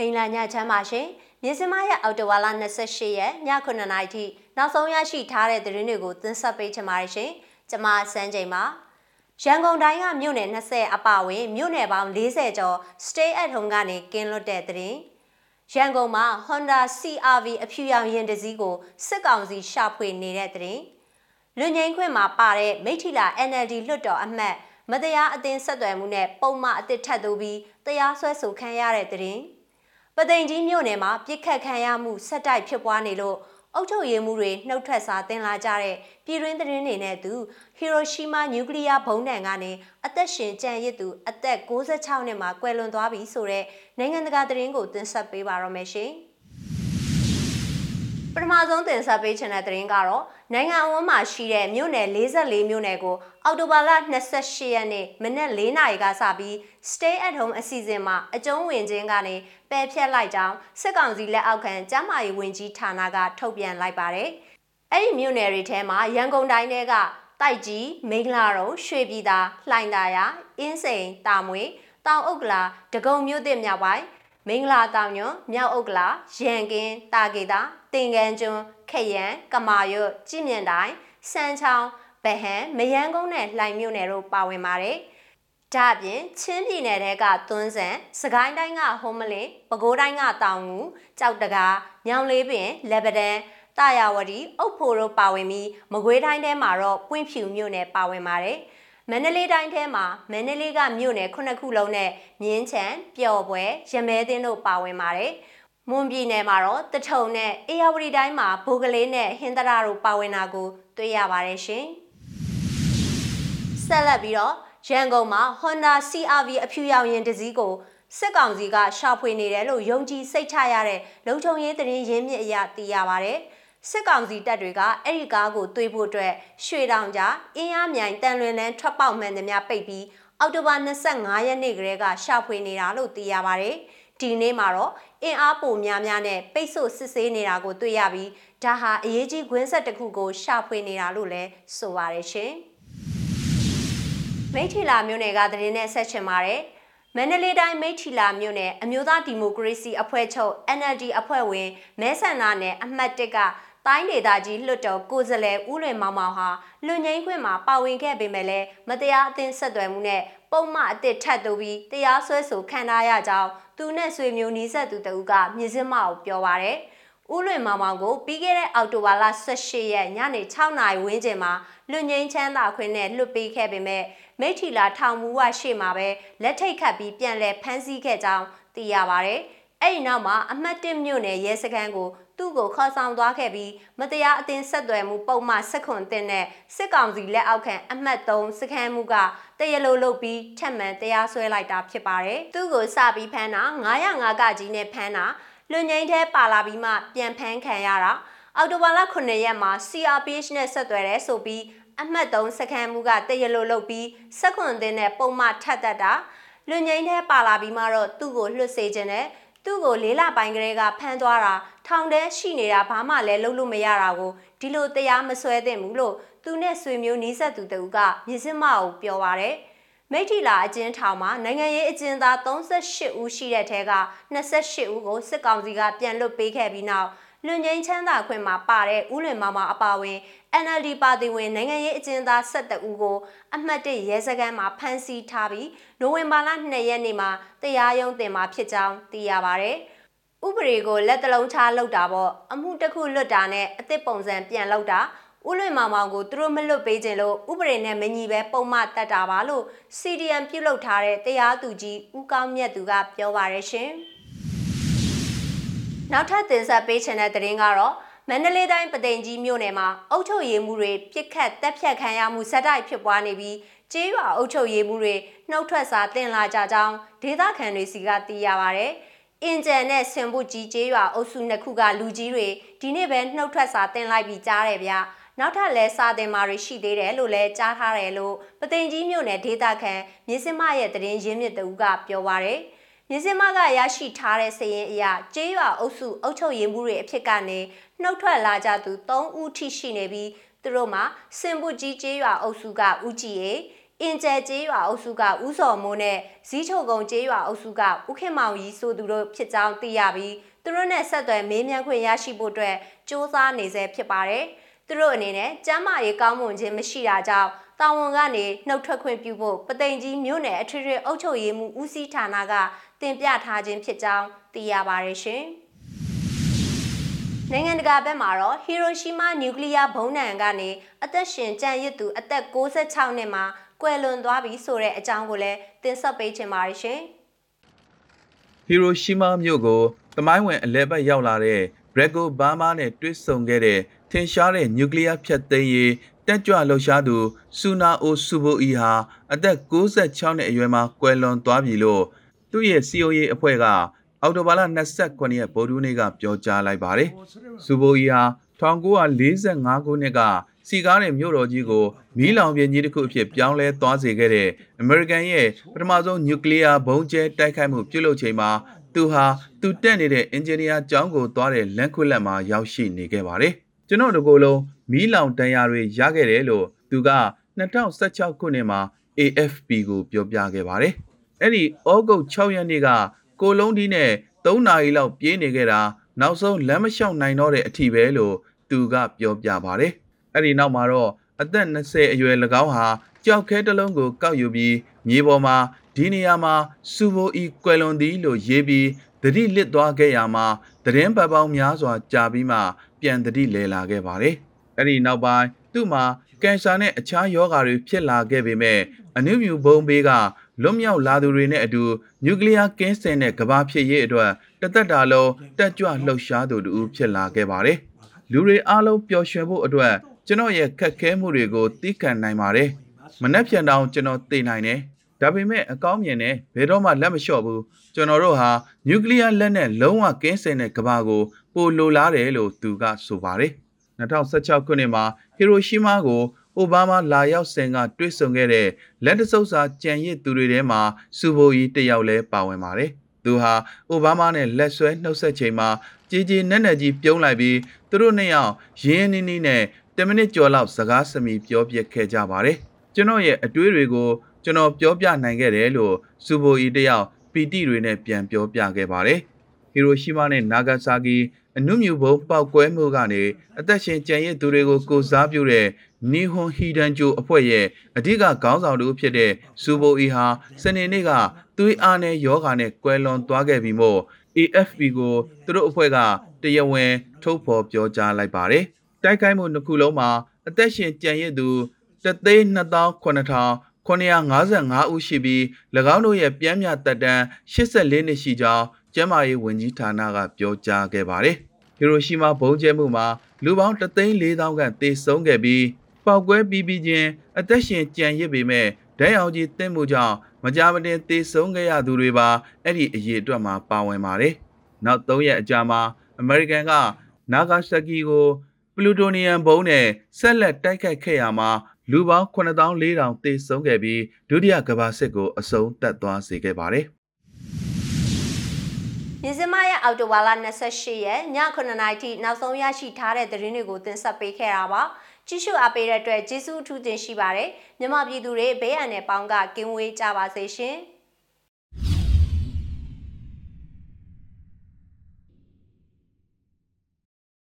မင်္ဂလာညချမ်းပါရှင်မြင်းစမရဲ့အော်တိုဝါလာ28ရက်ည9နာရီထိနောက်ဆုံးရရှိထားတဲ့သတင်းတွေကိုတင်ဆက်ပေးချင်ပါတယ်ရှင်ကျွန်မစန်းချိန်ပါရန်ကုန်တိုင်းကမြို့နယ်20အပအဝင်မြို့နယ်ပေါင်း40ကျော် stay at home ကနေကင်းလွတ်တဲ့သတင်းရန်ကုန်မှာ Honda CRV အဖြူရောင်ယာဉ်တစ်စီးကိုစစ်ကောင်စီရှာဖွေနေတဲ့သတင်းလူငိမ့်ခွင့်မှာပါတဲ့မိထီလာ NLD လွှတ်တော်အမတ်မတရားအသင်းဆက်သွယ်မှုနဲ့ပုံမှန်အသစ်ထပ်သူပြီးတရားစွဲဆိုခံရတဲ့သတင်း ပသိမ်ကြီးမြို့နယ်မှာပြစ်ခတ်ခံရမှုဆက်တိုက်ဖြစ်ပွားနေလို့အုပ်ချုပ်ရေးမှုတွေနှုတ်ထွက်စာတင်လာကြတဲ့ပြည်တွင်းသတင်းတွေနဲ့သူဟီရိုရှီမာနျူကလ িয়ার ဘုံးတံကနေအသက်ရှင်ကြံရစ်သူအသက်66နှစ်မှာကွယ်လွန်သွားပြီဆိုတဲ့နိုင်ငံတကာသတင်းကိုတင်ဆက်ပေးပါရမယ်ရှင်။ ပထမဆုံးတင်ဆက်ပေးချင်တဲ့သတင်းကတော့နိုင်ငံအဝန်းမှာရှိတဲ့မြို့နယ်44မြို့နယ်ကိုအောက်တိုဘာလ28ရက်နေ့မနက်4နာရီကစပြီး Stay at Home အစီအစဉ်မှာအကျုံးဝင်ခြင်းကနေပယ်ဖျက်လိုက်ကြောင်းစစ်ကောင်စီလက်အောက်ခံကျန်းမာရေးဝန်ကြီးဌာနကထုတ်ပြန်လိုက်ပါတယ်။အဲ့ဒီမြို့နယ်တွေထဲမှာရန်ကုန်တိုင်းထဲကတိုက်ကြီးမိန်းလာရုံရွှေပြည်သာလှိုင်သာယာအင်းစိန်တာမွေတောင်ဥက္ကလာဒဂုံမြို့သစ်မြောက်ပိုင်း မင်္ဂလာတောင်ညွန်မြောက်ဥက္ကလာရန်ကင်းတာကေတာတင်ကန်းကျွန်းခရံကမာရွတ်ကြည်မြင့်တိုင်းစမ်းချောင်းဗဟန်မယန်းကုန်းနဲ့လှိုင်မြို့နယ်တို့ပါဝင်ပါတယ်။ဒါ့အပြင်ချင်းပြည်နယ်တဲကသွန်းဆန်စကိုင်းတိုင်းကဟုံးမလင်းပဲခူးတိုင်းကတောင်ငူကြောက်တကားညောင်လေးပင်လက်ပဒံတာယာဝတီအုတ်ဖိုတို့ပါဝင်ပြီးမကွေးတိုင်းထဲမှာတော့ပွင့်ဖြူမြို့နယ်ပါဝင်ပါတယ်။ မန္တလေးတိုင်းထဲမှာမန္တလေးကမြို့နယ်ခုနှစ်ခုလုံးနဲ့မြင်းချံပျော်ပွဲရမဲသင်းတို့ပါဝင်ပါတယ်။မွန်ပြည်နယ်မှာတော့တထုံနဲ့အေရဝတီတိုင်းမှာဘိုးကလေးနဲ့ဟင်္ဒရာတို့ပါဝင်တာကိုတွေ့ရပါတယ်ရှင်။ဆက်လက်ပြီးတော့ရန်ကုန်မှာ Honda CRV အဖြူရောင်ရင်တစည်းကိုစစ်ကောင်စီကရှာဖွေနေတယ်လို့ယုံကြည်စိတ်ချရတဲ့လုံခြုံရေးတရင်ရင်းမြစ်အရာသိရပါတယ်။ စစ်ကောင်စီတပ်တွေကအဲ့ဒီကားကိုတွေးဖို့အတွက်ရွှေတောင်ကြားအင်းအားမြိုင်တန်လွင်လန်းထွက်ပေါက်မှန်သမျှပိတ်ပြီးအောက်တိုဘာ25ရက်နေ့ကလေးကရှာဖွေနေတာလို့သိရပါတယ်။ဒီနေ့မှာတော့အင်အားပိုများများနဲ့ပိတ်ဆို့စစ်ဆေးနေတာကိုတွေ့ရပြီးဒါဟာအရေးကြီးခွင်းဆက်တစ်ခုကိုရှာဖွေနေတာလို့လည်းဆိုပါတယ်ရှင်။မိထီလာမြို့နယ်ကသတင်းနဲ့ဆက်ချင်ပါတယ်။မန္တလေးတိုင်းမိထီလာမြို့နယ်အမျိုးသားဒီမိုကရေစီအဖွဲ့ချုပ် NLD အဖွဲ့ဝင်မဲဆန္ဒနယ်အမှတ်1က တိုင်းဒေသကြီးလွှတ်တော်ကိုယ်စားလှယ်ဦးလွင်မောင်မောင်ဟာလွန်ငင်းခွင့်မှာပါဝင်ခဲ့ပေမဲ့လည်းမတရားအသင်းဆက်သွယ်မှုနဲ့ပုံမှန်အသစ်ထပ်တူပြီးတရားစွဲဆိုခံထားရကြောင်းသူနဲ့ဆွေမျိုးနီးစပ်သူတဦးကမြစ်စမအောင်ပြောပါရယ်ဦးလွင်မောင်မောင်ကိုပြီးခဲ့တဲ့အောက်တိုဘာလ18ရက်ညနေ6နာရီဝန်းကျင်မှာလွန်ငင်းချမ်းသာခွင့်နဲ့လွတ်ပေးခဲ့ပေမဲ့မိထီလာထောင်မူဝရှေ့မှာပဲလက်ထိတ်ခတ်ပြီးပြန်လဲဖမ်းဆီးခဲ့ကြောင်းသိရပါရယ် အဲ့ဒီနောက်မှာအမှတ်1မြို့နယ်ရဲစခန်းကိုသူ့ကိုခေါ်ဆောင်သွားခဲ့ပြီးမတရားအသင်းဆက်သွယ်မှုပုံမှန်ဆက်ခွန်တင်တဲ့စစ်ကောင်စီလက်အောက်ခံအမှတ်3စခန်းမှုကတရလိုလုပ်ပြီးထက်မှန်တရားစွဲလိုက်တာဖြစ်ပါတယ်။သူ့ကိုစပြီးဖမ်းတာ905ကကြီးနဲ့ဖမ်းတာလွန်ငိမ့်ထဲပါလာပြီးမှပြန်ဖမ်းခံရတာအော်တိုဘာလ9ရက်မှာ CRPH နဲ့ဆက်သွယ်ရဲဆိုပြီးအမှတ်3စခန်းမှုကတရလိုလုပ်ပြီးဆက်ခွန်တင်တဲ့ပုံမှန်ထပ်တတ်တာလွန်ငိမ့်ထဲပါလာပြီးမှတော့သူ့ကိုလွှတ်စေခြင်းနဲ့ သူ့ကိုလေးလပိုင်းကလေးကဖမ်းသွားတာထောင်ထဲရှိနေတာဘာမှလည်းလုပ်လို့မရတာကိုဒီလိုတရားမဆွဲသင့်ဘူးလို့သူနဲ့ဆွေမျိုးနီးစပ်သူတူကမြစ်စမကိုပြောပါရယ်မိထီလာအကျဉ်းထောင်မှာနိုင်ငံရေးအကျဉ်းသား38ဦးရှိတဲ့ထဲက28ဦးကိုစစ်ကောင်စီကပြန်လွတ်ပေးခဲ့ပြီးနောက် လွန်ငင်းချမ်းသာခွင့်မှာပါတဲ့ဥလွင်မောင်မောင်အပါဝင် NLD ပါတီဝင်နိုင်ငံရေးအကျဉ်းသား12ဦးကို အမှတ်1ရဲစခန်းမှာဖမ်းဆီးထားပြီးနိုဝင်ဘာလ2ရက်နေ့မှာတရားရုံးတင်မှာဖြစ်ကြောင်းသိရပါဗျ။ဥပဒေကိုလက်တလုံးချလောက်တာပေါ့အမှုတစ်ခုလွတ်တာနဲ့အစ်စ်ပုံစံပြန်လောက်တာဥလွင်မောင်မောင်ကိုသူတို့မလွတ်ပေးခြင်းလို့ဥပဒေနဲ့မညီပဲပုံမှန်တက်တာပါလို့ CDM ပြုတ်လုထားတဲ့တရားသူကြီးဦးကောင်းမြတ်သူကပြောပါရရှင်။ နောက်ထပ်တင်ဆက်ပေးချင်တဲ့သတင်းကတော့မန္တလေးတိုင်းပသိမ်ကြီးမြို့နယ်မှာအုပ်ချုပ်ရေးမှုတွေပြစ်ခတ်တက်ဖြတ်ခံရမှုဆက်တိုက်ဖြစ်ပွားနေပြီးကျေးရွာအုပ်ချုပ်ရေးမှုတွေနှုတ်ထွက်စာတင်လာကြကြောင်းဒေသခံတွေစီကသိရပါဗျ။အင်ဂျန်နဲ့ဆင်ပုတ်ကြီးကျေးရွာအုပ်စုနှစ်ခုကလူကြီးတွေဒီနေ့ပဲနှုတ်ထွက်စာတင်လိုက်ပြီးကြားတယ်ဗျ။နောက်ထပ်လဲစာတင်မာတွေရှိသေးတယ်လို့လဲကြားထားတယ်လို့ပသိမ်ကြီးမြို့နယ်ဒေသခံမြစ်စမရဲ့တရင်ရင်းမြစ်တူကပြောပါရယ်။ မြင်းစမကရရှိထားတဲ့စည်ရင်အရကျေးရွာအုပ်စုအုပ်ချုပ်ရေးမှုတွေအဖြစ်ကနေနှုတ်ထွက်လာကြသူ3ဦးထိရှိနေပြီးသူတို့မှာစင်ပုကြီးကျေးရွာအုပ်စုကဦးကြည်ရေအင်ကျဲကျေးရွာအုပ်စုကဦးစော်မိုးနဲ့ဇီးချုံကုံကျေးရွာအုပ်စုကဦးခင်မောင်ကြီးဆိုသူတို့ဖြစ်ကြောင်းသိရပြီးသူတို့နဲ့ဆက်သွယ်မေးမြန်းခွင့်ရရှိဖို့အတွက်စ조사နေဆဲဖြစ်ပါတယ်။သူတို့အနေနဲ့ကျမ်းမာရေးကောင်းမွန်ခြင်းမရှိတာကြောင့် တာဝန်ကနေနှုတ်ထွက်ခွင့်ပြုဖို့ပသိမ်ကြီးမြို့နယ်အထွေထွေအုပ်ချုပ်ရေးမှူးဦးစီးဌာနကတင်ပြထားခြင်းဖြစ်ကြောင်းသိရပါတယ်ရှင်။နိုင်ငံတကာဘက်မှာတော့ဟီရိုရှီးမားနျူကလ িয়ার ဘုံးနံကနေအသက်ရှင်ကျန်ရစ်သူအသက်66နှစ်မှာကွယ်လွန်သွားပြီဆိုတဲ့အကြောင်းကိုလည်းတင်ဆက်ပေးချင်ပါတယ်ရှင်ဟီရိုရှီးမားမြို့ကိုသမိုင်းဝင်အလဲပတ်ရောက်လာတဲ့ဘရက်ကိုဘားမားနဲ့တွစ်ဆုံခဲ့တဲ့ ထင်ရှားတဲ့နျူကလ িয়ার ဖျက်သိမ်းရေးတက်ကြွလှုပ်ရှားသူဆူနာအိုဆူဘိုအီဟာအသက်66နှစ်အရွယ်မှာကွယ်လွန်သွားပြီလို့သူ့ရဲ့ COA အဖွဲ့ကအော်တိုဘာလ29ရက်ဗုဒ္ဓနေ့ကပြောကြားလိုက်ပါတယ်။ဆူဘိုအီဟာ1945ခုနှစ်ကစီကားတဲ့မြို့တော်ကြီးကိုမီးလောင်ပြင်းကြီးတစ်ခုအဖြစ်ပြောင်းလဲသွားစေခဲ့တဲ့အမေရိကန်ရဲ့ပထမဆုံးနျူကလ িয়ার ဘုံးကျဲတိုက်ခိုက်မှုပြုလုပ်ချိန်မှာသူဟာသူတက်နေတဲ့အင်ဂျင်နီယာကျောင်းကိုသွားတဲ့လန်ခွလက်မှာရောက်ရှိနေခဲ့ပါတယ်။ ကျွန်တော်တို့ကိုယ်လုံးမီးလောင်တန်ရာတွေရခဲ့တယ်လို့သူက2016ခုနှစ်မှာ AFP ကိုပြောပြခဲ့ပါတယ်။အဲ့ဒီဩဂုတ်6ရက်နေ့ကကိုလုံးဒီနဲ့3နာရီလောက်ပြေးနေခဲ့တာနောက်ဆုံးလမ်းမလျှောက်နိုင်တော့တဲ့အထိပဲလို့သူကပြောပြပါတယ်။အဲ့ဒီနောက်မှာတော့အသက်20အရွယ်၎င်းဟာကြောက်ခဲတစ်လုံးကိုကောက်ယူပြီးမြေပေါ်မှာဒီနေရာမှာစူဘိုဤကွယ်လွန်သည်လို့ရေးပြီးသတိလစ်သွားခဲ့ရမှာသတင်းပတ်ပေါင်းများစွာကြာပြီးမှ ပြန်သတိလဲလာခဲ့ပါတယ်။အဲ့ဒီနောက်ပိုင်းသူ့မှာကင်ဆာနဲ့အခြားရောဂါတွေဖြစ်လာခဲ့ပေမဲ့အနုမြူဘုံဘေးကလွတ်မြောက်လာသူတွေနဲ့အတူနျူကလ িয়ার ကင်းစင်တဲ့ကဘာဖြစ်ရေးအတွက်တသက်တာလုံးတက်ကြွလှုပ်ရှားသူတူဖြစ်လာခဲ့ပါတယ်။လူတွေအားလုံးပျော်ရွှင်ဖို့အတွက်ကျွန်တော်ရဲ့ခက်ခဲမှုတွေကိုသိခံနိုင်ပါတယ်။မနှက်ဖြန်တောင်ကျွန်တော်သိနိုင်တယ်။ ဒါပေမဲ့အကောင်းမြင်နဲ့ဘယ်တော့မှလက်မလျှော့ဘူးကျွန်တော်တို့ဟာနျူကလ িয়ার လက်နဲ့လုံးဝကင်းစင်တဲ့ကဘာကိုပိုလိုလားတယ်လို့သူကဆိုပါတယ်2016ခုနှစ်မှာဟီရိုရှီးမားကိုအိုဘားမားလာရောက်စဉ်ကတွေ့ဆုံခဲ့တဲ့လက်တဆုပ်စာကြံရစ်သူတွေထဲမှာစူဘိုကြီးတယောက်လည်းပါဝင်ပါတယ်သူဟာအိုဘားမားနဲ့လက်ဆွဲနှုတ်ဆက်ချိန်မှာကြီးကြီးနက်နက်ကြီးပြုံးလိုက်ပြီးသူတို့နှစ်ယောက်ရင်းနှီးနှီးနဲ့10မိနစ်ကျော်လောက်စကားစမီပြောပြခဲ့ကြပါတယ်ကျွန်တော်ရဲ့အတွေးတွေကို ကျွန်တော်ပြောပြနိုင်ခဲ့တယ်လို့စူဘိုကြီးတယောက်ပီတိတွေနဲ့ပြန်ပြောပြခဲ့ပါတယ်ဟီရိုရှီးမားနဲ့နာဂါဆာကီအနုမြူဘုံပောက်ကွဲမှုကနေအသက်ရှင်ကျန်ရစ်သူတွေကိုကိုစားပြုတဲ့နီဟွန်ဟီဒန်ဂျိုအဖွဲ့ရဲ့အဓိကခေါင်းဆောင်တူဖြစ်တဲ့စူဘိုအီဟာစနေနေ့ကသွေးအားနဲ့ယောဂါနဲ့ကွဲလွန်သွားခဲ့ပြီးမို့ AFP ကိုသူတို့အဖွဲ့ကတရားဝင်ထုတ်ဖော်ပြောကြားလိုက်ပါတယ်။တိုက်ခိုက်မှုတစ်ခုလုံးမှာအသက်ရှင်ကျန်ရစ်သူ 3,200,955ဦးရှိပြီး၎င်းတို့ရဲ့ပြန်မြတက်တန်း84နှစ်ရှိကြောင်းကျန်းမာရေးဝန်ကြီးဌာနကပြောကြားခဲ့ပါတယ်။ဟီရိုရှီမာဘုံကျဲမှုမှာလူပေါင်း3,400ခန့်သေဆုံးခဲ့ပြီးပောက်ကွဲပြီးပြီးချင်းအသက်ရှင်ကြံရစ်ပေမဲ့ဒဲအောင်ကြီးတင့်မှုကြောင့်မကြမတင်သေဆုံးခဲ့ရသူတွေပါအဲ့ဒီအရေးအတွက်မှာပါဝင်ပါတယ်။နောက်၃ရက်အကြာမှာအမေရိကန်ကနာဂါဆာကီကိုပလူတိုနီယမ်ဘုံးနဲ့ဆက်လက်တိုက်ခိုက်ခဲ့ရမှာ လူပေါင်း9400သေဆုံးခဲ့ပြီးဒုတိယကမ္ဘာစစ်ကိုအဆုံးသတ်သွားစေခဲ့ပါတယ်။မြစမရဲ့အော်တိုဝါလာ28ရက်ည9:00နာရီထိနောက်ဆုံးရရှိထားတဲ့သတင်းတွေကိုတင်ဆက်ပေးခဲ့တာပါကြည့်ရှုအားပေးတဲ့အတွက်ကျေးဇူးအထူးတင်ရှိပါတယ်မြမပြည်သူတွေဘေးအန္တရာယ်ပေါင်းကကင်းဝေးကြပါစေရှင်